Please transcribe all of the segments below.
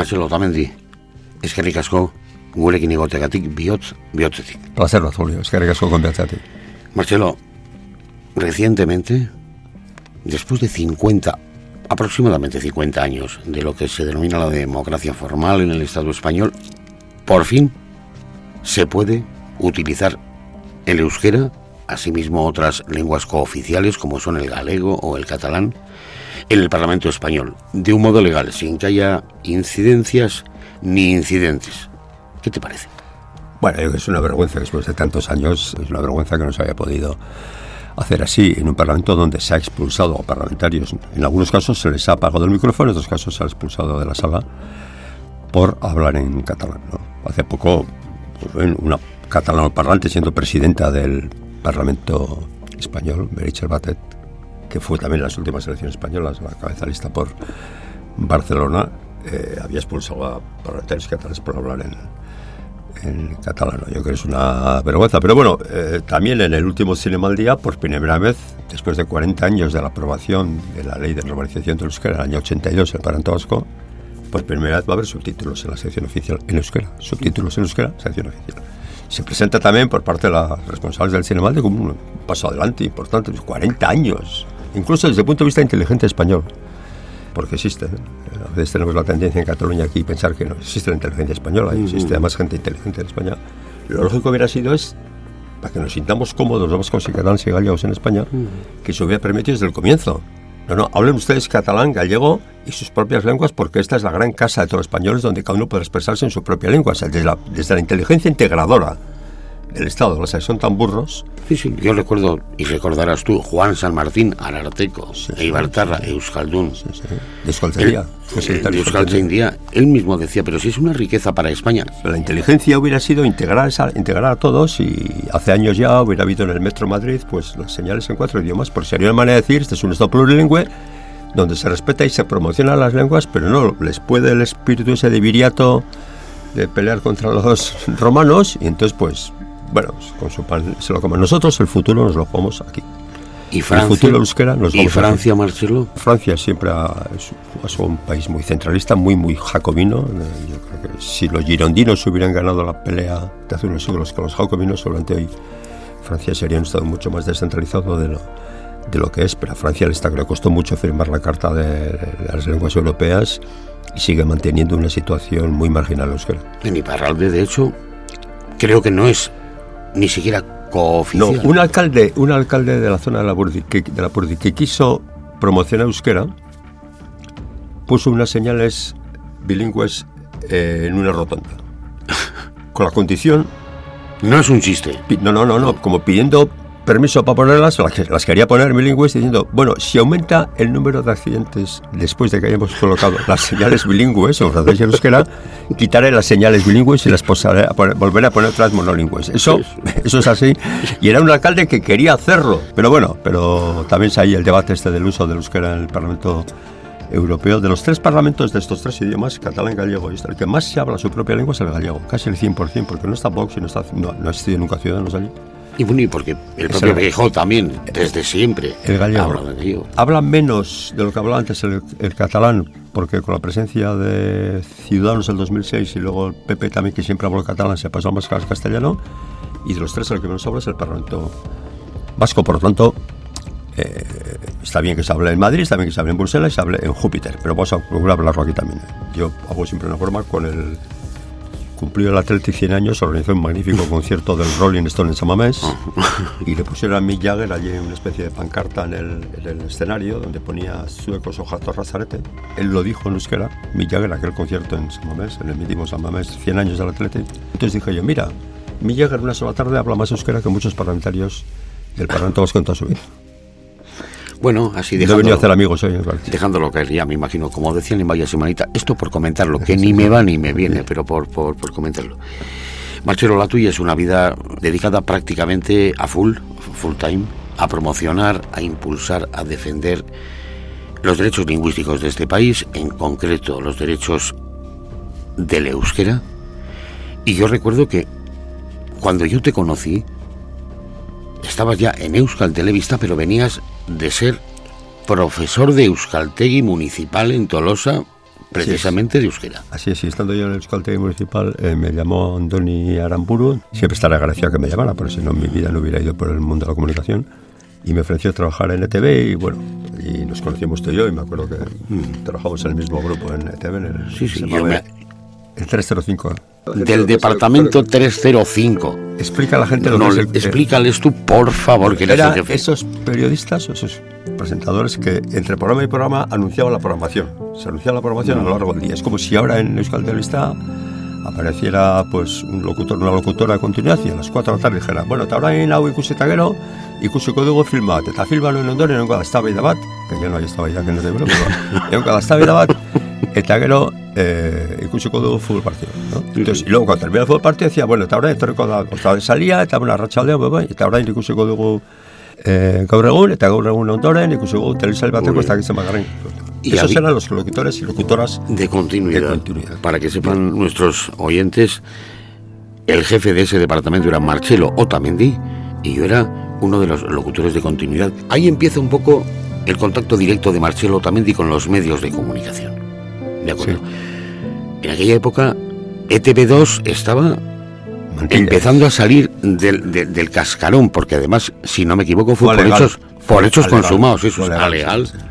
Marcelo Otamendi, eskerrik asko gurekin egotegatik bihotz bihotzetik. Placer, Julio, eskerrik asko ti. Marcelo, recientemente, después de 50, aproximadamente 50 años de lo que se denomina la democracia formal en el Estado español, por fin se puede utilizar el euskera, asimismo otras lenguas cooficiales como son el galego o el catalán, en el Parlamento español, de un modo legal, sin que haya incidencias ni incidentes. ¿Qué te parece? Bueno, es una vergüenza después de tantos años, es una vergüenza que no se haya podido hacer así en un parlamento donde se ha expulsado a parlamentarios. En algunos casos se les ha apagado el micrófono, en otros casos se ha expulsado de la sala por hablar en catalán. Hace poco, pues, una catalano parlante siendo presidenta del Parlamento español, Meritxell Batet, que fue también las últimas elecciones españolas, la cabeza lista por Barcelona, eh, había expulsado a parlamentarios catalanes por hablar en, en catalán. Yo creo que es una vergüenza. Pero bueno, eh, también en el último Cinema al Día, por primera vez, después de 40 años de la aprobación de la ley de normalización del euskera, el año 82, el Parlamento Vasco, por primera vez va a haber subtítulos en la sección oficial en euskera. Subtítulos en euskera, sección oficial. Se presenta también por parte de los responsables del Cinema de como un paso adelante importante, 40 años, incluso desde el punto de vista inteligente español porque existe. A veces tenemos la tendencia en Cataluña aquí pensar que no existe la inteligencia española, y existe más gente inteligente en España. Lo lógico hubiera sido es, para que nos sintamos cómodos vascos y catalanes y gallegos en España, que se hubiera permitido desde el comienzo. No, no, hablen ustedes catalán, gallego y sus propias lenguas porque esta es la gran casa de todos los españoles donde cada uno puede expresarse en su propia lengua, desde la, desde la inteligencia integradora el Estado, los son tan burros. Sí, sí, yo recuerdo, y recordarás tú, Juan San Martín, Ararteco, sí, Eibartarra, Euskaldun. Sí, sí. De él mismo decía, pero si es una riqueza para España. La inteligencia hubiera sido integrar, integrar a todos y hace años ya hubiera habido en el Metro Madrid pues las señales en cuatro idiomas, por sería una manera de decir, este es un Estado plurilingüe donde se respeta y se promociona las lenguas, pero no les puede el espíritu ese de viriato de pelear contra los romanos y entonces pues bueno, con su pan se lo comen. Nosotros el futuro nos lo jugamos aquí. ¿Y Francia? El futuro euskera nos ¿Y Francia, Marcelo? Francia siempre ha, es, un país muy centralista, muy, muy jacobino. Eh, yo creo que si los girondinos hubieran ganado la pelea de hace unos siglos con los jacobinos, seguramente hoy Francia sería un estado mucho más descentralizado de lo, de lo que es. Pero a Francia le, está, le costó mucho firmar la Carta de, las Lenguas Europeas y sigue manteniendo una situación muy marginal euskera. En Iparralde, de hecho, creo que no es ni siquiera cooficial. No, un alcalde, un alcalde de la zona de la Burdi, que, de la Burdi, que quiso promocionar euskera, puso unas señales bilingües eh, en una rotonda. Con la condición... No es un chiste. No, no, no, no, como pidiendo permiso para ponerlas, las, quería poner bilingües diciendo, bueno, si aumenta el número de accidentes después de que hayamos colocado las señales bilingües, en francés y euskera, quitaré las señales bilingües y las posaré a volveré a poner otras monolingües. Eso, eso es así. Y era un alcalde que quería hacerlo. Pero bueno, pero también se hay el debate este del uso del euskera en el Parlamento europeo. De los tres parlamentos de estos tres idiomas, catalán, gallego y el que más se habla su propia lengua es el gallego, casi el 100%, porque no está Vox y no, está, no, no ha existido nunca Ciudadanos allí. Y bueno, y porque el propio viejo también, desde siempre, el gallego. habla menos de lo que hablaba antes el, catalán, porque con la presencia de Ciudadanos en el 2006 y luego el PP también, que siempre habló catalán, se pasó más al castellano. Y de los tres, el que menos habla es el Parlamento Vasco. Por lo tanto, eh, está bien que se hable en Madrid, está bien que se hable en Bruselas y se hable en Júpiter, pero vamos a procurar hablarlo aquí también. Yo hago siempre una forma con el cumplió el Athletic 100 años, organizó un magnífico concierto del Rolling Stone en Samamés ah. y le pusieron a Mick Jagger allí una especie de pancarta en el, escenario donde ponía suecos o jatos razarete. Él lo dijo en euskera, Mick Jagger, aquel concierto en Samamés, en el mítico Samamés, 100 años del Athletic. Entonces dije yo, mira, Mick Jagger una sola tarde habla más euskera que muchos parlamentarios del Parlamento Vasco en toda su vida. Bueno, así dejándolo, a hacer amigos hoy, dejándolo caer ya, me imagino, como decían en Vaya Semanita, esto por comentarlo, que ni me va ni me viene, pero por, por, por comentarlo. Marcelo, la tuya es una vida dedicada prácticamente a full, full time, a promocionar, a impulsar, a defender los derechos lingüísticos de este país, en concreto los derechos del euskera. Y yo recuerdo que cuando yo te conocí, estabas ya en Euskal Televista, pero venías de ser profesor de Euskaltegui Municipal en Tolosa precisamente de euskera. Así es, y estando yo en el Euskaltegui Municipal, eh, me llamó Andoni Aramburu, siempre estaré agradecido que me llamara, porque si no, mi vida no hubiera ido por el mundo de la comunicación, y me ofreció trabajar en ETV, y bueno, y nos conocimos tú y yo, y me acuerdo que mm. trabajamos en el mismo grupo en ETV, en el, sí, sí, yo me, el 305. Del departamento 305. Explica a la gente lo no, que es el, Explícales tú, por favor, que era esos periodistas, esos presentadores que entre programa y programa anunciaban la programación. Se anunciaba la programación a lo largo del día. Es como si ahora en Euskal Televista apareciera pues un locutor, una locutora de continuidad y a las 4 de la tarde dijera, bueno, eta orain hau ikusita gero, ikusiko dugu film bat, eta film en ondoren egongo da bat, que ya no hay eztabaida que no te pero egongo da bat, eta gero eh, ikusiko dugu fútbol partido, ¿no? Entonces, y luego cuando termina el fútbol partido decía, bueno, eta orain etorriko da, otra vez salía, eta una racha aldeo, bai, eta orain ikusiko dugu eh, gaur egun, eta gaur egun ondoren, ikusiko dugu telesail bateko ez dakitzen bagarren. Y Esos eran los locutores y locutoras de continuidad. de continuidad. Para que sepan nuestros oyentes, el jefe de ese departamento era Marcelo Otamendi y yo era uno de los locutores de continuidad. Ahí empieza un poco el contacto directo de Marcelo Otamendi con los medios de comunicación. ¿De acuerdo? Sí. En aquella época, ETV2 estaba empezando a salir del, del, del, cascarón, porque además, si no me equivoco, fue, fue por hechos, por hechos consumados, eso es alegal. Sí, sí.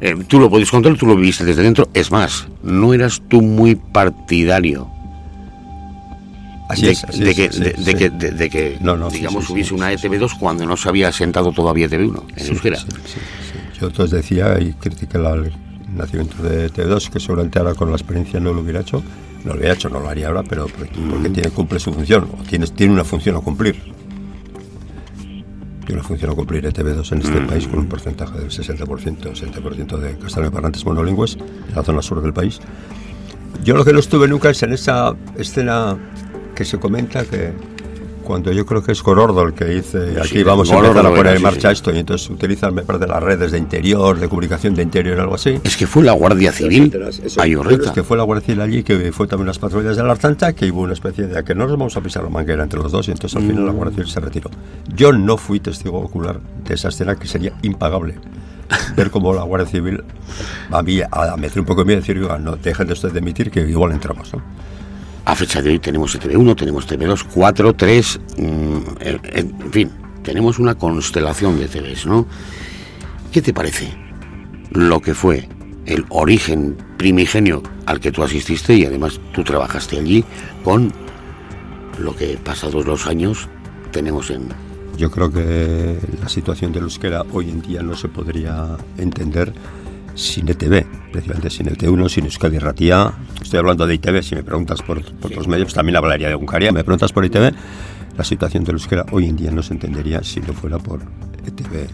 Eh, tú lo puedes contar, tú lo viviste desde dentro. Es más, no eras tú muy partidario de, que, de, No, no, digamos, sí, sí, hubiese sí, una sí, ETV2 cuando no se había asentado todavía TV1 en euskera. Yo entonces decía y el nacimiento de TV2, que seguramente ahora con la experiencia no lo hubiera hecho. No lo hubiera hecho, no lo haría ahora, pero porque, porque tiene, cumple su función, o tiene, tiene una función a cumplir. Tiene una función a cumplir ETV2 en este país con un porcentaje del 60%, 60% de castellanoparlantes monolingües en la zona sur del país. Yo lo que no estuve nunca es en esa escena que se comenta que cuando yo creo que es Gorordo el que dice aquí Sí, vamos a Gorordo empezar a poner en sí, marcha sí. esto y entonces utilizan me parece las redes de interior, de comunicación de interior algo así. Es que fue la Guardia Civil a es que fue la Guardia Civil allí, que fue también las patrullas de la Artanta, que hubo una especie de que no nos vamos a pisar la manguera entre los dos, y entonces al final la Guardia Civil se retiró. Yo no fui testigo ocular de esa escena que sería impagable. Ver cómo la Guardia Civil a mí a meter un poco de miedo y decir, "Oiga, no, dejen de ustedes de emitir que igual entramos. ¿no? A fecha de hoy tenemos TV1, tenemos TV2, 4, 3, mm, en, en fin, tenemos una constelación de TVs, ¿no? ¿Qué te parece lo que fue el origen primigenio al que tú asististe y además tú trabajaste allí con lo que pasados los años tenemos en... Yo creo que la situación del euskera hoy en día no se podría entender sin ETV, precisamente sin ET1, sin Euskadi Ratía. Estoy hablando de ITV, si me preguntas por, por otros medios, también hablaría de Uncaria. Me preguntas por ITV, la situación del euskera hoy en día no se entendería si no fuera por ETV,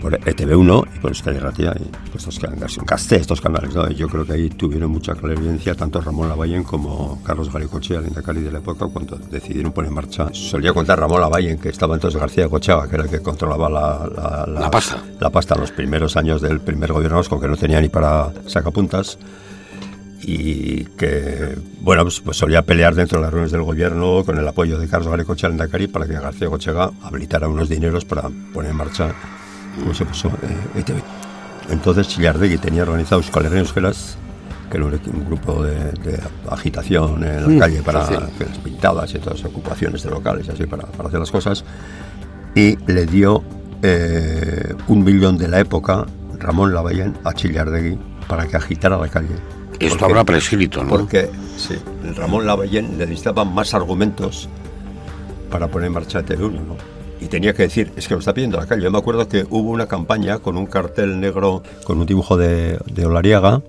por ETV1 y por Euskadi Ratía y por estos canales, Casté, estos canales. ¿no? Yo creo que ahí tuvieron mucha clarividencia tanto Ramón Lavallen como Carlos Garicochea, el Cali de la época, cuando decidieron poner en marcha. Solía contar Ramón Lavallen que estaba entonces García de que era el que controlaba la, la, La pasta. la pasta en los primeros años del primer gobierno vasco, que no tenía ni para sacapuntas y que, bueno, pues, pues solía pelear dentro de las reuniones del gobierno con el apoyo de Carlos Garecocha Endacari para que García Cochega habilitara unos dineros para poner en marcha, como se puso, eh, ETV. Entonces Chillardegui tenía organizado Euskal Herria Euskeraz, que era un, grupo de, de agitación en la Mm, calle para sí, las pintadas y todas las ocupaciones de locales y así para, para hacer las cosas, y le dio eh, un millón de la época Ramón Lavallén a Chillardegui para que agitara la calle. Esto habrá prescrito, ¿no? porque sí, Ramón Lavallén necesitaba más argumentos para poner en marcha TV1, ¿no? Y tenía que decir, es que lo está pidiendo la calle. Yo me acuerdo que hubo una campaña con un cartel negro, con un dibujo de, de Olariaga,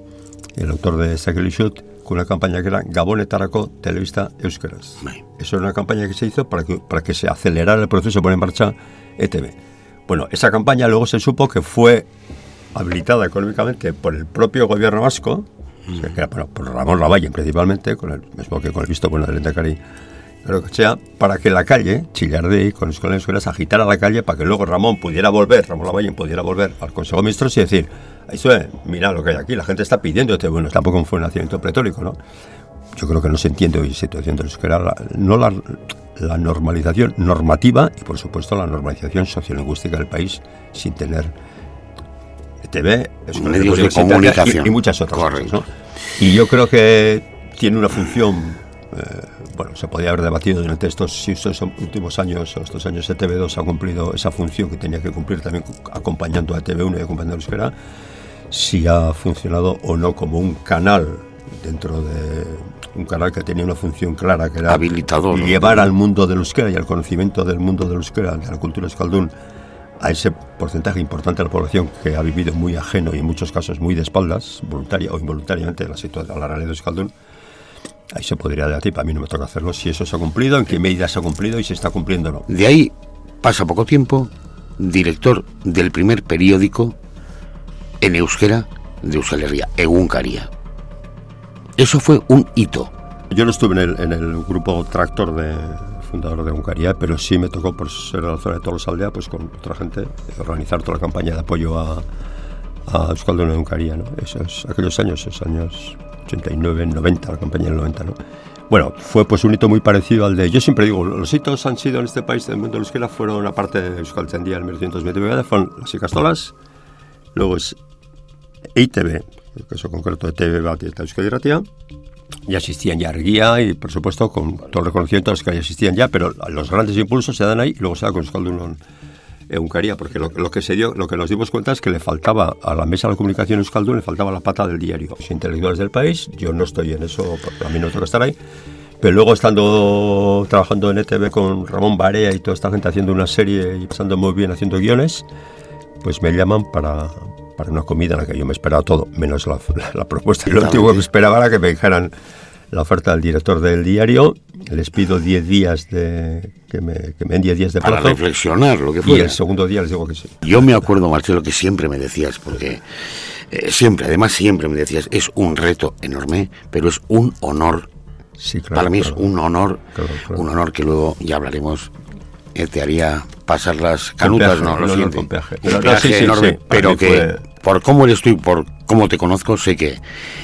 el autor de Sakeli Shoot, con una campaña que era Gabón Etarako Televista Euskeraz. Bai. Eso era una campaña que se hizo para que, para que se acelerara el proceso de poner en marcha ETV. Bueno, esa campaña luego se supo que fue habilitada económicamente por el propio gobierno vasco, sea, que era bueno, por Ramón Lavallen principalmente, con el mismo que con el visto bueno del Endacari, creo que sea, para que la calle, Chillardey, con escuelas escuelas, agitara la calle para que luego Ramón pudiera volver, Ramón Lavallen pudiera volver al Consejo de Ministros y decir, eso es, mira lo que hay aquí, la gente está pidiendo este, bueno, tampoco fue un nacimiento pretórico, ¿no? Yo creo que no se entiende hoy la situación de euskera, la- no la, la normalización normativa y por supuesto la normalización sociolingüística del país sin tener TV medios de comunicación y, muchas otras cosas. ¿no? Y yo creo que tiene una función, bueno, se podría haber debatido durante estos, estos últimos años, o estos años, TV2 ha cumplido esa función que tenía que cumplir también acompañando a TV1 y acompañando a Euskera, si ha funcionado o no como un canal dentro de un canal que tenía una función clara, que era habilitador, llevar al mundo del euskera y al conocimiento del mundo del euskera, de la cultura escaldún, a ese porcentaje importante de la población que ha vivido muy ajeno y en muchos casos muy de espaldas, voluntaria o involuntariamente, la situación de la realidad de Euskaldun, ahí se podría debatir, para mí no me toca hacerlo, si eso se ha cumplido, en qué medida se ha cumplido y si está cumpliendo o no. De ahí pasa poco tiempo, director del primer periódico en euskera de Euskal Herria, Egunkaria. Eso fue un hito. Yo no estuve en el, en el grupo tractor de fundador de Uncaría, pero sí me tocó por ser la zona de Todos Aldea, pues con otra gente, organizar toda la campaña de apoyo a, a Euskaldun de Uncaría, ¿no? Esos, aquellos años, esos años 89, 90, la campaña del 90, ¿no? Bueno, fue pues un hito muy parecido al de... Yo siempre digo, los hitos han sido en este país del mundo de euskera fueron, aparte de Euskaltzendia en 1929, fueron las Icastolas, luego es EITB, el caso concreto de TV Bat y Euskadi ya existían ya Arguía y por supuesto con todo el reconocimiento a los que ya existían ya, pero los grandes impulsos se dan ahí y luego se da con Euskaldun Euncaria, porque lo, que se dio, lo que nos dimos cuenta es que le faltaba a la mesa de comunicación Euskaldun, le faltaba la pata del diario. Los intelectuales del país, yo no estoy en eso, a mí no tengo que estar ahí, pero luego estando trabajando en ETV con Ramón Barea y toda esta gente haciendo una serie y pasando muy bien haciendo guiones, pues me llaman para, para una comida en la que yo me esperaba todo, menos la, propuesta. Y lo último que me esperaba era que me dijeran la oferta del director del diario, les pido 10 días de que me, que me den 10 días de plazo. Para reflexionar, lo que fue. Y el segundo día les digo que sí. Yo me acuerdo, Marcelo, que siempre me decías, porque eh, siempre, además siempre me decías, es un reto enorme, pero es un honor. Sí, claro, Para mí es un honor, un honor que luego ya hablaremos te haría pasar las canutas, no, lo no, siento. Un peaje. enorme, pero que por cómo eres tú y por cómo te conozco, sé que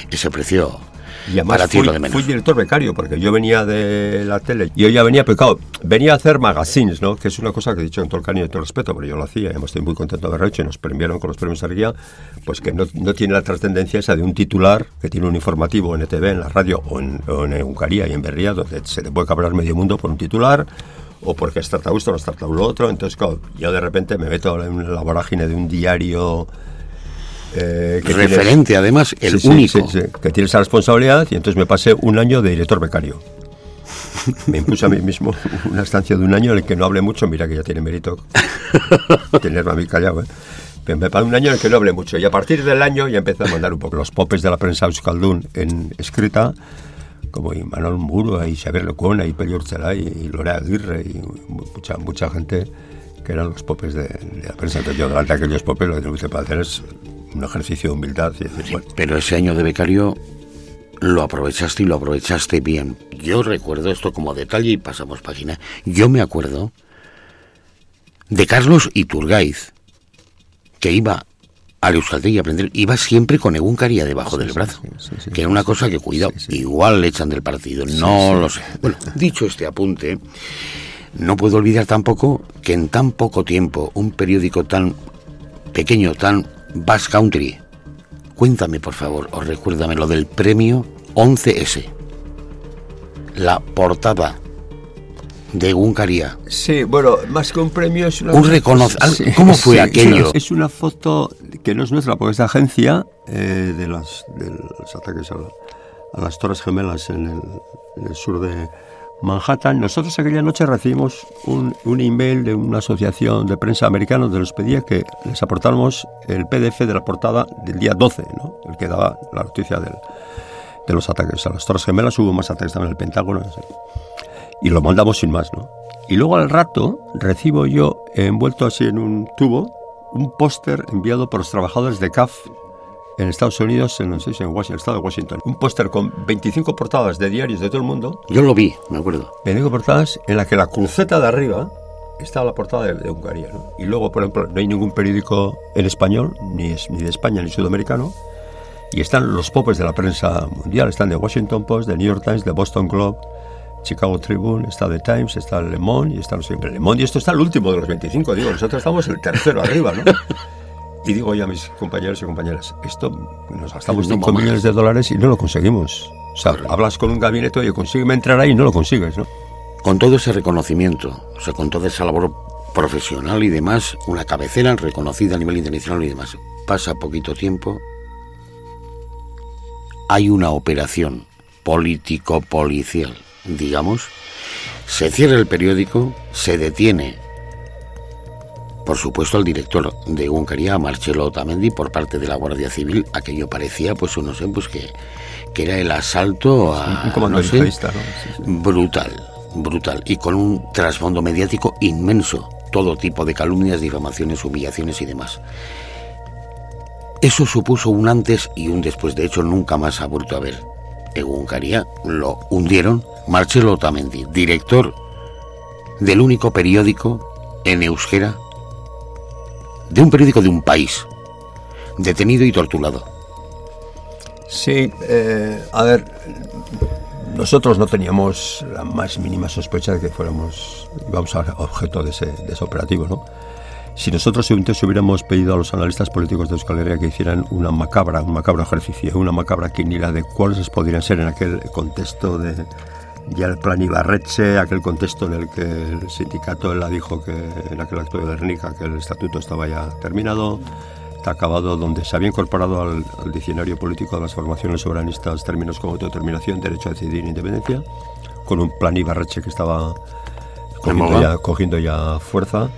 ese precio y además para ti fui, lo de menos. fui director becario, porque yo venía de la tele, yo ya venía, pero claro, venía a hacer magazines, ¿no? Que es una cosa que he dicho en todo el cariño y todo el respeto, pero yo lo hacía, y además estoy muy contento de haberlo hecho, y nos premiaron con los premios Arguía, pues que no, no, tiene la trascendencia esa de un titular que tiene un informativo en ETV, en la radio, o en, o en Uncaría y en Berría, donde se te puede cabrar medio mundo por un titular, o porque has tratado esto, no has tratado lo otro. Entonces, claro, yo de repente me meto en la vorágine de un diario. Eh, que Referente, además, el único. que tiene esa responsabilidad, y entonces me pasé un año de director becario. me impuse a mí mismo una estancia de un año en el que no hablé mucho. Mira que ya tiene mérito tenerme a mí callado. ¿eh? Me pasé un año en el que no hablé mucho. Y a partir del año ya empecé a mandar un poco los popes de la prensa Euskaldun en escrita como Manuel Muro, y Xavier Lecona, y Pello Urchelay, y Lorea Aguirre, y mucha, mucha gente que eran los popes de, la prensa. Entonces yo delante de aquellos popes lo que tengo que hacer es un ejercicio de humildad. Pero ese año de becario lo aprovechaste y lo aprovechaste bien. Yo recuerdo esto como detalle y pasamos página. Yo me acuerdo de Carlos Iturgaiz, que iba al y aprender, iba siempre con Eguncaria debajo del brazo, que era una cosa que cuidado, igual le echan del partido, no lo sé. Bueno, dicho este apunte, no puedo olvidar tampoco que en tan poco tiempo un periódico tan pequeño, tan Bass Country, cuéntame por favor, o recuérdame lo del premio 11S, la portada de Uncaría. Sí, bueno, más que un premio es una... Un reconoce... ¿Cómo fue aquello? Es una, foto que no es nuestra, porque es de agencia eh, de, las, de los ataques a, las Torres Gemelas en el, sur de Manhattan. Nosotros aquella noche recibimos un, un, email de una asociación de prensa americana donde nos pedía que les aportáramos el PDF de la portada del día 12, ¿no? el que daba la noticia de los ataques a las Torres Gemelas. Hubo más ataques también en el Pentágono y lo mandamos sin más, ¿no? Y luego al rato recibo yo, envuelto así en un tubo, un póster enviado por los trabajadores de CAF en Estados Unidos, en, no sé, en Washington, el estado de Washington. Un póster con 25 portadas de diarios de todo el mundo. Yo lo vi, me acuerdo. 25 portadas en la que la cruceta de arriba está la portada de, Hungría. ¿no? Y luego, por ejemplo, no hay ningún periódico en español, ni, es, ni de España ni sudamericano. Y están los popes de la prensa mundial. Están de Washington Post, de New York Times, de Boston Globe, Chicago Tribune, está The Times, está Le Monde y está siempre Le Monde y esto está el último de los 25, digo, nosotros estamos el tercero arriba, ¿no? y digo ya a mis compañeros y compañeras, esto nos gastamos 5 millones de dólares y no lo conseguimos. O sea, hablas con un gabinete, y consígueme entrar ahí y no lo consigues, ¿no? Con todo ese reconocimiento, o sea, con toda esa labor profesional y demás, una cabecera reconocida a nivel internacional y demás, pasa poquito tiempo, hay una operación político-policial, digamos, se cierra el periódico, se detiene por supuesto, al director de Hungaria, Marcelo Otamendi, por parte de la Guardia Civil, aquello parecía, pues no sé, pues que, que era el asalto a... Un no sé, brutal, brutal, y con un trasfondo mediático inmenso, todo tipo de calumnias, difamaciones, humillaciones y demás. Eso supuso un antes y un después, de hecho nunca más ha vuelto a ver. En Hungaria lo hundieron Marcelo Otamendi, director del único periódico en euskera de un periódico de un país, detenido y torturado. Sí, eh, a ver, nosotros no teníamos la más mínima sospecha de que fuéramos, íbamos a objeto de ese, de ese operativo, ¿no? Si nosotros entonces hubiéramos pedido a los analistas políticos de Euskal Herria que hicieran una macabra, un macabro ejercicio, una macabra quiniela de cuáles podrían ser en aquel contexto de, ya el plan Ibarreche, aquel contexto en el que el sindicato la dijo que en aquel acto de Guernica que el estatuto estaba ya terminado, está acabado donde se había incorporado al, diccionario político de las formaciones soberanistas términos como autodeterminación, derecho a decidir e independencia, con un plan Ibarreche que estaba cogiendo ya, cogiendo ya fuerza.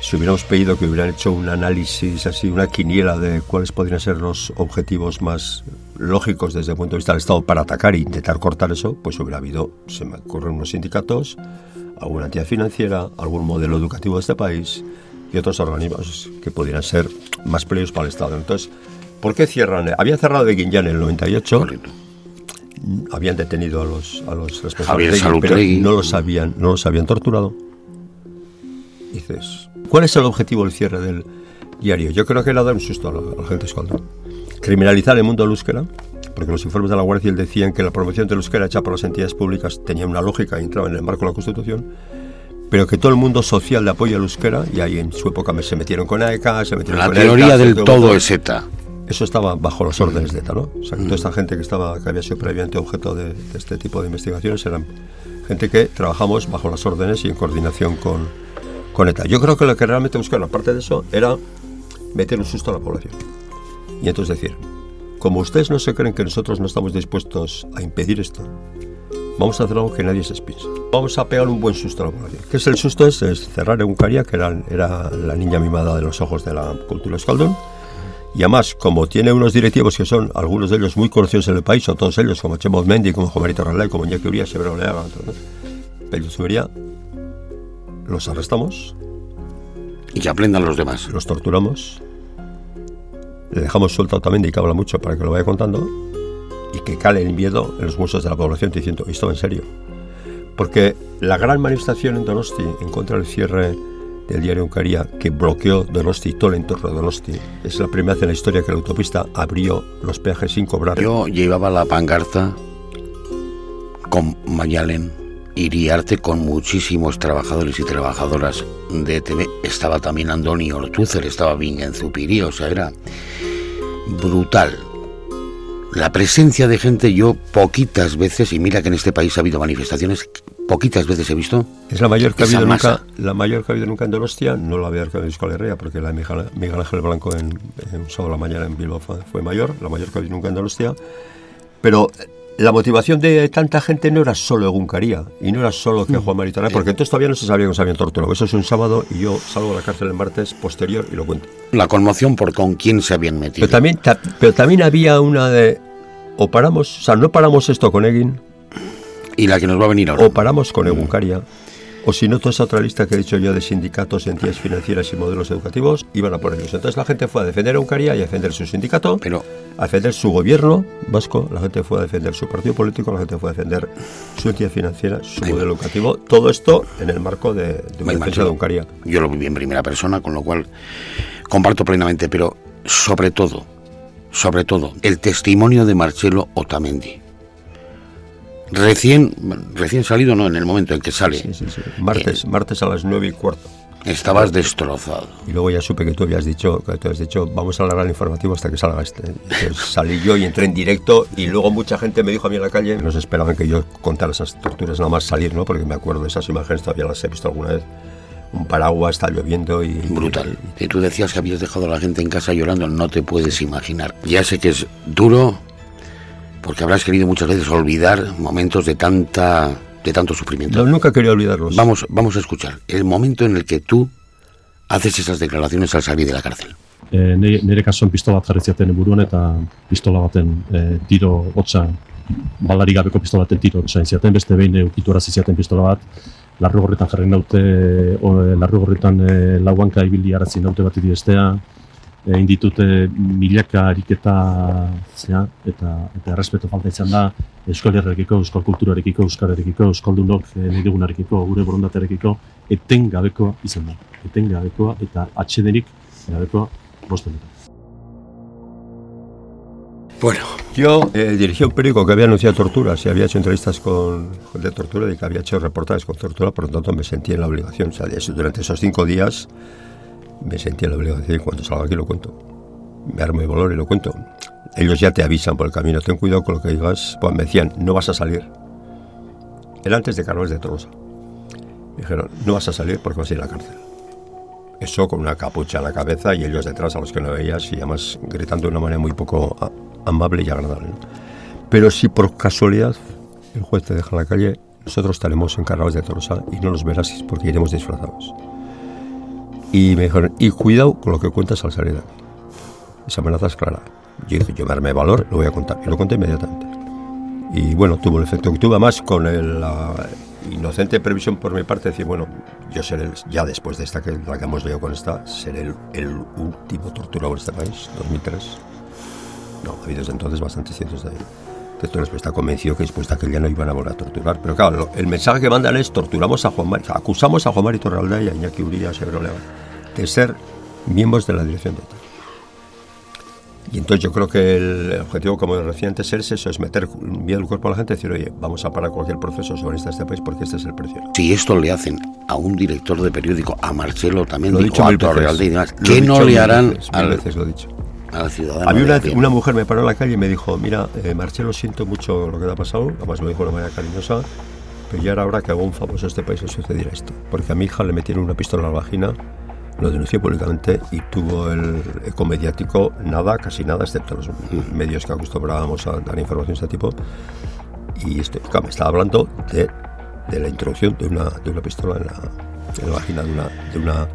Si hubiéramos pedido que hubieran hecho un análisis así, una quiniela de cuáles podrían ser los objetivos más lógicos desde el punto de vista del Estado para atacar e intentar cortar eso, pues hubiera habido, se me ocurren unos sindicatos, alguna entidad financiera, algún modelo educativo de este país y otros organismos que pudieran ser más peligrosos para el Estado. Entonces, ¿por qué cierran? Habían cerrado de Guinyán en el 98. Habían detenido a los, a los responsables, pero no los habían, no los habían torturado. Dices, ¿Cuál es el objetivo del cierre del diario? Yo creo que era dar un susto a la, gente escuadrón. Criminalizar el mundo del euskera, porque los informes de la Guardia Civil decían que la promoción del euskera hecha por las entidades públicas tenía una lógica y entraba en el marco de la Constitución, pero que todo el mundo social de apoyo al euskera, y ahí en su época se metieron con AECA, se metieron la con La teoría del todo es ETA. Eso estaba bajo las órdenes de ETA, ¿no? O sea, que toda esta gente que, estaba, que había sido previamente objeto de, de este tipo de investigaciones eran gente que trabajamos bajo las órdenes y en coordinación con, yo creo que lo que realmente buscaron, aparte de eso, era meter un susto a la población. Y entonces decir, como ustedes no se creen que nosotros no estamos dispuestos a impedir esto, vamos a hacer algo que nadie se piense. Vamos a pegar un buen susto a la población. ¿Qué es el susto? Es, cerrar en Caria, que era, era, la niña mimada de los ojos de la cultura escaldón. Y además, como tiene unos directivos que son algunos de ellos muy conocidos en el país, o todos ellos, como Chemo Mendy, como Jomarito Ralay, como Iñaki Urias, Severo Leaga, pero subiría los arrestamos. Y que aprendan los demás. Los torturamos. Le dejamos suelto y que habla mucho para que lo vaya contando. Y que cale el miedo en los huesos de la población diciendo, esto en serio. Porque la gran manifestación en Donosti en contra del cierre del diario Uncaría que bloqueó Donosti todo el entorno de Donosti. Es la primera vez en la historia que la autopista abrió los peajes sin cobrar. Yo llevaba la pangarta con Mayalen Iriarte con muchísimos trabajadores y trabajadoras de TV. Estaba también Andoni Ortúzar, estaba bien en Zupiría, o sea, era brutal. La presencia de gente, yo poquitas veces, y mira que en este país ha habido manifestaciones, poquitas veces he visto. Es la mayor que ha habido nunca, la mayor que ha habido nunca en Donostia, no la había habido en Euskal Herria, porque la de Miguel, Ángel Blanco en, un sábado la mañana en Bilbao fue, fue, mayor, la mayor que ha habido nunca en Donostia. Pero la motivación de tanta gente no era solo Eguncaría y no era solo que mm. Juan Maritana, porque entonces todavía no se sabía que se habían torturado. Eso es un sábado y yo salgo de la cárcel el martes posterior y lo cuento. La conmoción por con quién se habían metido. Pero también, pero también había una de. O paramos, o sea, no paramos esto con Egin. Y la que nos va a venir ahora. O paramos con Eguncaria. O si no, toda esa otra lista que he dicho yo de sindicatos, entidades financieras y modelos educativos, iban a por ellos. Entonces la gente fue a defender a Uncaria y a defender su sindicato, pero a defender su gobierno vasco, la gente fue a defender su partido político, la gente fue a defender su entidad financiera, su modelo educativo. Todo esto en el marco de, de una defensa de Uncaria. Yo lo viví en primera persona, con lo cual comparto plenamente, pero sobre todo, sobre todo, el testimonio de Marcelo Otamendi Recién, recién salido, no, en el momento en que sale. Martes, eh, martes a las nueve y cuarto. Estabas destrozado. Y luego ya supe que tú habías dicho, que tú has dicho, vamos a alargar el informativo hasta que salga este. Entonces salí yo y entré en directo y luego mucha gente me dijo a mí en la calle, nos esperaban que yo contara esas torturas nada más salir, ¿no? Porque me acuerdo de esas imágenes, todavía las he visto alguna vez. Un paraguas, está lloviendo y... Brutal. Y tú decías que habías dejado a la gente en casa llorando, no te puedes imaginar. Ya sé que es duro, porque habrás querido muchas veces olvidar momentos de tanta de tanto sufrimiento. No, nunca quería olvidarlos. Vamos, vamos a escuchar el momento en el que tú haces esas declaraciones al salir de la cárcel. E, nire, kasuan pistola bat jarri ziaten buruan eta pistola baten e, tiro hotza balari gabeko pistola baten tiro hotza ziaten, beste behin ukitu arazi ziaten pistola bat larru gorritan jarri naute o, larru gorritan e, lauanka ibili arazi naute bat idiztea egin ditute milaka ariketa zea, eta, eta errespeto falta izan da Euskal Herrekiko, Euskal Kulturarekiko, Euskararekiko, Euskaldunok e, nirigunarekiko, gure borondaterekiko, eten gabekoa izan da. Eten gabekoa eta atxedenik gabekoa bosten dut. Bueno. Yo eh, dirigí un periódico que había anunciado torturas y había hecho entrevistas con, de tortura y que había hecho reportajes con tortura, por lo tanto me sentí en la obligación. O sea, durante esos cinco días me sentí en la obligación cuando salga aquí lo cuento. Me armo de valor y lo cuento. Ellos ya te avisan por el camino, ten cuidado con lo que digas. Pues me decían, no vas a salir. Era antes de Carlos de Tolosa. Me dijeron, no vas a salir porque vas a ir a la cárcel. Eso con una capucha en la cabeza y ellos detrás a los que no veías y además gritando de una manera muy poco amable y agradable. Pero si por casualidad el juez te deja en la calle, nosotros estaremos encargados de Tolosa y no los verás porque iremos disfrazados. Y me dijeron, y cuidado con lo que cuentas al salir de aquí. Esa amenaza es clara. Yo dije, yo me armé valor, lo voy a contar. Y lo conté inmediatamente. Y bueno, tuvo el efecto que tuvo, además con el, la inocente previsión por mi parte, decir, bueno, yo seré, el, ya después de esta que la que hemos leído con esta, seré el, el último torturador de este país, 2003. No, ha habido desde entonces bastantes cientos de Entonces está convencido que después de aquel día no iban a volver a torturar. Pero claro, el mensaje que mandan es torturamos a Juan Mari, acusamos a Juan Mari Torralda y a Iñaki Uría, a Sebroleva, de ser miembros de la dirección de ETA. Y entonces yo creo que el objetivo, como decía antes, es eso, es meter miedo al cuerpo a la gente y decir, oye, vamos a parar cualquier proceso soberanista de este país porque este es el precio. Si esto le hacen a un director de periódico, a Marcelo también, lo dicho a Torrealde y demás, ¿qué no le harán veces, al, veces lo dicho. a la ciudadana? A mí una, una, mujer me paró en la calle y me dijo, mira, eh, Marcelo, siento mucho lo que te ha pasado, además me dijo de manera cariñosa, pero ya era hora que hago un famoso a este país le sucediera esto. Porque a mi hija le metieron una pistola en la vagina lo denunció públicamente y tuvo el eco mediático nada, casi nada, excepto los medios que acostumbrábamos a dar información de este tipo. Y esto, claro, me estaba hablando de, de, la introducción de una, de una pistola en la, en la vagina de una, de una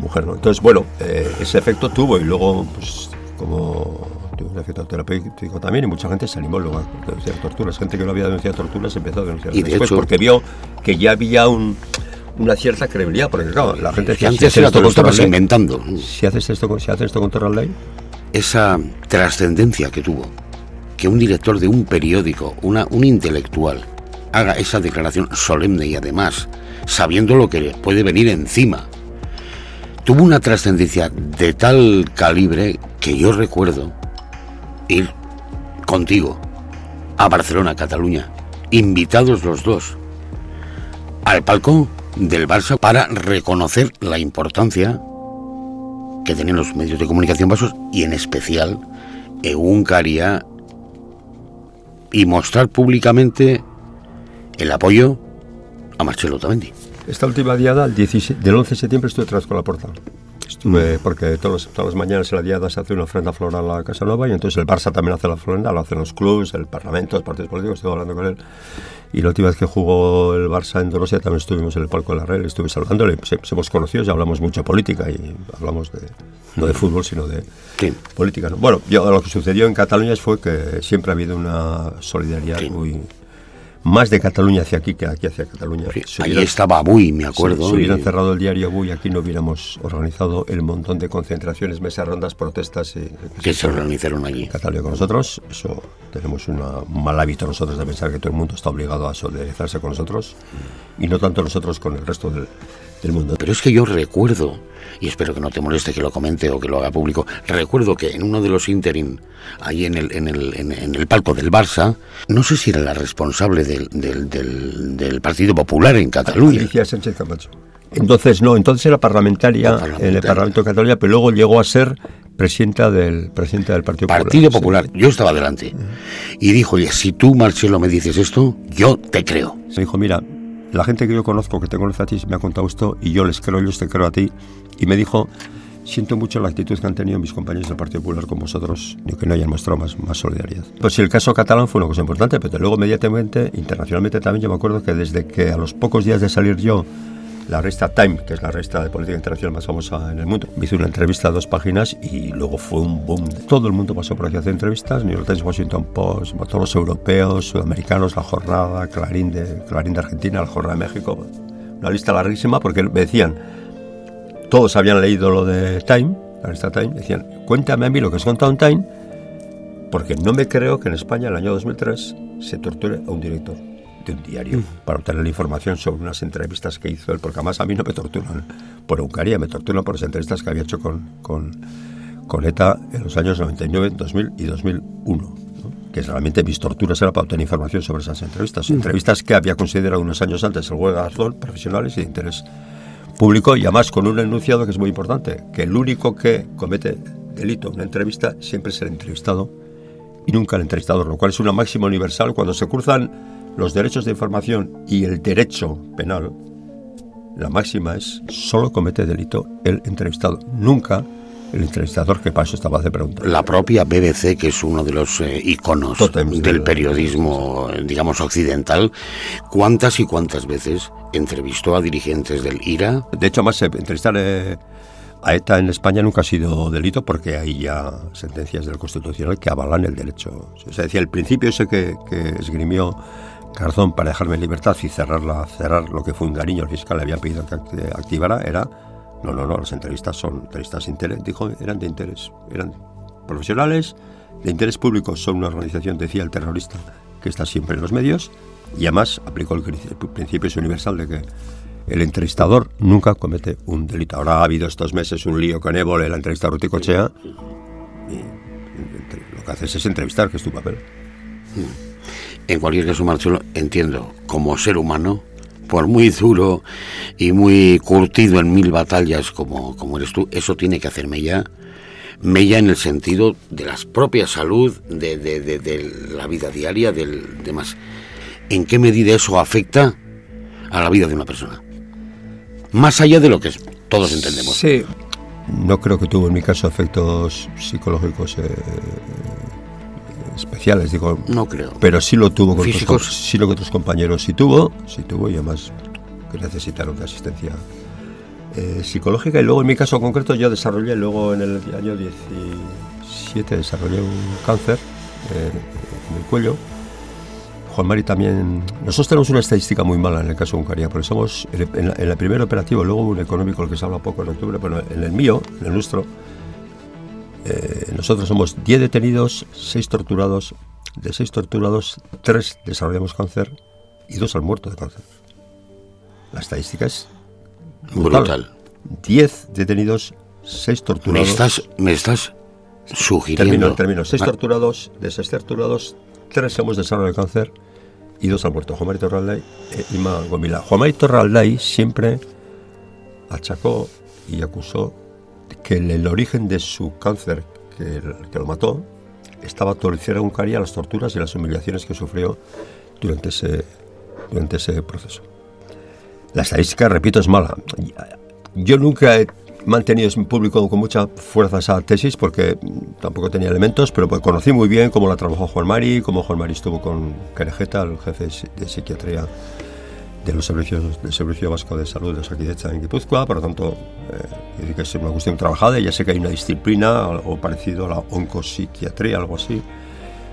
mujer. ¿no? Entonces, bueno, eh, ese efecto tuvo y luego, pues, como tuvo un efecto terapéutico también y mucha gente se animó luego a denunciar torturas. Gente que no había denunciado torturas empezó a denunciar Y de después hecho- porque vio que ya había un, una cierta credibilidad. Porque, claro, la gente Que decía, antes si era todo lo esto Torralde, inventando. si haces esto con, si haces esto con Torralde, Esa trascendencia que tuvo, que un director de un periódico, una, un intelectual, haga esa declaración solemne y además sabiendo lo que puede venir encima, tuvo una trascendencia de tal calibre que yo recuerdo ir contigo a Barcelona, Cataluña, invitados los dos al palco del Barça para reconocer la importancia que tenían los medios de comunicación vascos y en especial Egunkaria y mostrar públicamente el apoyo a Marcelo Tamendi. Esta última diada, el 17 del 11 de septiembre, estuve atrás con la puerta. Estuve, porque todos, todas las mañanas en la diada se hace una ofrenda floral a la Casa Nueva y entonces el Barça también hace la ofrenda, lo hacen los clubs, el Parlamento, los partidos políticos, estuve hablando con él. Y la última vez que jugó el Barça en Dorosia también estuvimos en el palco de la red, estuve saludándole, se, se hemos conocido, ya hablamos mucho de política y hablamos de, no de fútbol, sino de Sí. política. ¿no? Bueno, yo, lo que sucedió en Cataluña fue que siempre ha habido una solidaridad Sí. muy... Más de Cataluña hacia aquí que aquí hacia Cataluña. Sí, Si Ahí estaba muy, me acuerdo. Sí, si hubieran y- cerrado el diario Buy, aquí no hubiéramos organizado el montón de concentraciones, mesas rondas, protestas y, que se organizaron allí. Cataluña con nosotros. Eso tenemos una- un mal hábito nosotros de pensar que todo el mundo está obligado a solidarizarse con nosotros y no tanto nosotros con el resto del, del mundo. Pero es que yo recuerdo, y espero que no te moleste que lo comente o que lo haga público, recuerdo que en uno de los interim, ahí en el, en el, en, en el palco del Barça, no sé si era la responsable del, del, del, del Partido Popular en Cataluña. Alicia Sánchez Camacho. Entonces, no, entonces era parlamentaria, en el Parlamento de Cataluña, pero luego llegó a ser presidenta del, presidenta del Partido, Partido Popular. Yo estaba delante. Y dijo, oye, si tú, Marcelo, me dices esto, yo te creo. Me dijo, mira, la gente que yo conozco, que te conoce a ti, me ha contado esto y yo les creo, yo te creo a ti. Y me dijo, siento mucho la actitud que han tenido mis compañeros del Partido Popular con vosotros, y que no hayan mostrado más, más solidaridad. Pues el caso catalán fue una cosa importante, pero luego inmediatamente, internacionalmente también, yo me acuerdo que desde que a los pocos días de salir yo la revista Time, que es la revista de política internacional más famosa en el mundo. Me hizo una entrevista a dos páginas y luego fue un boom. Todo el mundo pasó por aquí a hacer entrevistas, New York Times, Washington Post, todos los europeos, sudamericanos, La Jornada, Clarín de, Clarín de Argentina, La Jornada de México. Una lista larguísima porque me decían, todos habían leído lo de Time, la revista Time, decían, cuéntame a mí lo que has contado en Time, porque no me creo que en España, en el año 2003, se torture a un director de un diario mm. para obtener la información sobre unas entrevistas que hizo él, porque además a mí no me torturan por Eucaría, me torturan por las entrevistas que había hecho con, con, con ETA en los años 99, 2000 y 2001. que realmente mis torturas eran para obtener información sobre esas entrevistas. Mm. Entrevistas que había considerado unos años antes el juez Garzón, profesionales y de interés público, y además con un enunciado que es muy importante, que el único que comete delito en una entrevista siempre es el entrevistado y nunca el entrevistador, lo cual es una máxima universal. Cuando se cruzan los derechos de información y el derecho penal, la máxima es solo comete delito el entrevistado, nunca el entrevistador que para eso estaba de preguntar. La propia BBC, que es uno de los eh, iconos del periodismo, digamos, occidental, ¿cuántas y cuántas veces entrevistó a dirigentes del IRA? De hecho, más entrevistar eh, a ETA en España nunca ha sido delito porque hay ya sentencias del Constitucional que avalan el derecho. O sea, decía, el principio ese que, que esgrimió Garzón para dejarme en libertad y cerrarla, cerrar lo que fue un cariño el fiscal le había pedido que activara era no, no, no, las entrevistas son entrevistas interés, dijo, eran de interés, eran profesionales, de interés público, son una organización, decía el terrorista, que está siempre en los medios, y además aplicó el principio universal de que el entrevistador nunca comete un delito. Ahora ha habido estos meses un lío con Évole, la entrevista a Ruti Cochea, y lo que haces es entrevistar, que es tu papel. En cualquier caso, Marcelo, entiendo, como ser humano, por muy duro y muy curtido en mil batallas como, como eres tú, eso tiene que hacerme ya mella en el sentido de la propia salud, de, de, la vida diaria, del demás. ¿En qué medida eso afecta a la vida de una persona? Más allá de lo que todos entendemos. Sí, no creo que tuvo en mi caso efectos psicológicos eh, especiales, digo. No creo. Pero sí lo tuvo con, Otros, sí lo que otros compañeros sí tuvo, sí tuvo y además que necesitaron de asistencia eh, psicológica. Y luego en mi caso concreto yo desarrollé, luego en el año 17 desarrollé un cáncer eh, en el cuello. Juan Mari también. Nosotros tenemos una estadística muy mala en el caso de Uncaria, porque somos en, el primer operativo, luego un económico el que se habla poco en octubre, pero en el mío, en el nuestro, eh, nosotros somos 10 detenidos, 6 torturados. De 6 torturados, 3 desarrollamos cáncer y 2 han muerto de cáncer. La estadística es brutal. 10 detenidos, 6 torturados. ¿Me estás, me estás sugiriendo? Termino, termino. 6 ah. torturados, de 6 torturados, 3 hemos desarrollado cáncer y 2 han muerto. Juan Marito Torralday e Ima Gomila. Juan Marito Torralday siempre achacó y acusó que el, origen de su cáncer, que, que lo mató, estaba torcida un a las torturas y las humillaciones que sufrió durante ese, durante ese proceso. La estadística, repito, es mala. Yo nunca he mantenido en público con mucha fuerza esa tesis porque tampoco tenía elementos, pero pues conocí muy bien cómo la trabajó Juan Mari, cómo Juan Mari estuvo con Querejeta, el jefe de psiquiatría de los servicios del Servicio Vasco de Salud de Osakidecha en Guipúzcoa, por lo tanto, eh, que es una cuestión trabajada ya sé que hay una disciplina o parecido a la oncopsiquiatría, algo así,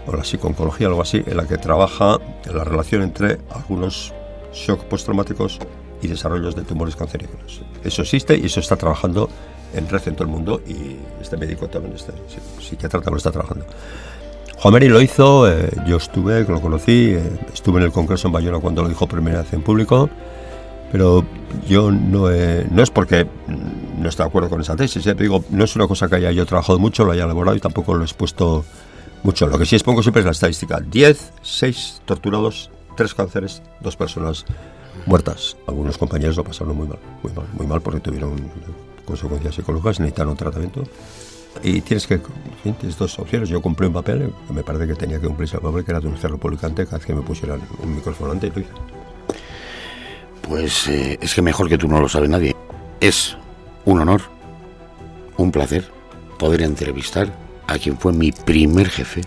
o la psiconcología, algo así, en la que trabaja la relación entre algunos shock postraumáticos y desarrollos de tumores cancerígenos. Eso existe y eso está trabajando en red en todo el mundo y este médico también, este psiquiatra también lo está trabajando. Juan Mary lo hizo, eh, yo estuve, lo conocí, eh, estuve en el Congreso en Bayona cuando lo dijo primera vez en público, pero yo no, no es porque no estoy de acuerdo con esa tesis, ¿eh? digo, no es una cosa que haya yo trabajado mucho, lo haya elaborado y tampoco lo he expuesto mucho. Lo que sí expongo siempre es la estadística. 10, 6 torturados, 3 cánceres, 2 personas muertas. Algunos compañeros lo pasaron muy mal, muy mal, muy mal porque tuvieron consecuencias psicológicas, necesitaron tratamiento. Y tienes que, en fin, tienes dos opciones. Yo cumplí un papel, que me parece que tenía que cumplirse el papel, que era denunciarlo públicamente cada vez que me pusieran un micrófono ante y lo hice. Pues eh, es que mejor que tú no lo sabe nadie. Es un honor, un placer poder entrevistar a quien fue mi primer jefe,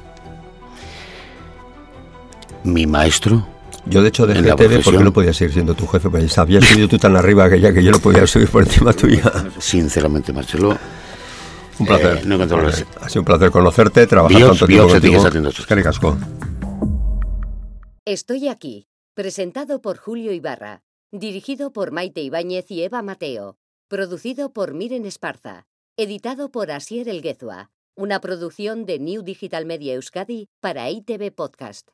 mi maestro. Yo de hecho dejé TV porque no podía seguir siendo tu jefe, porque habías subido tú tan arriba que ya que yo no podía subir por encima tuya. Sinceramente, Marcelo, Un placer. Eh, no las- Ha sido un placer conocerte, trabajar tanto tiempo bihotz, contigo. Estoy aquí, presentado por Julio Ibarra, dirigido por Maite Ibáñez y Eva Mateo, producido por Miren Esparza, editado por Asier Elguezua, una producción de New Digital Media Euskadi para ITV Podcast.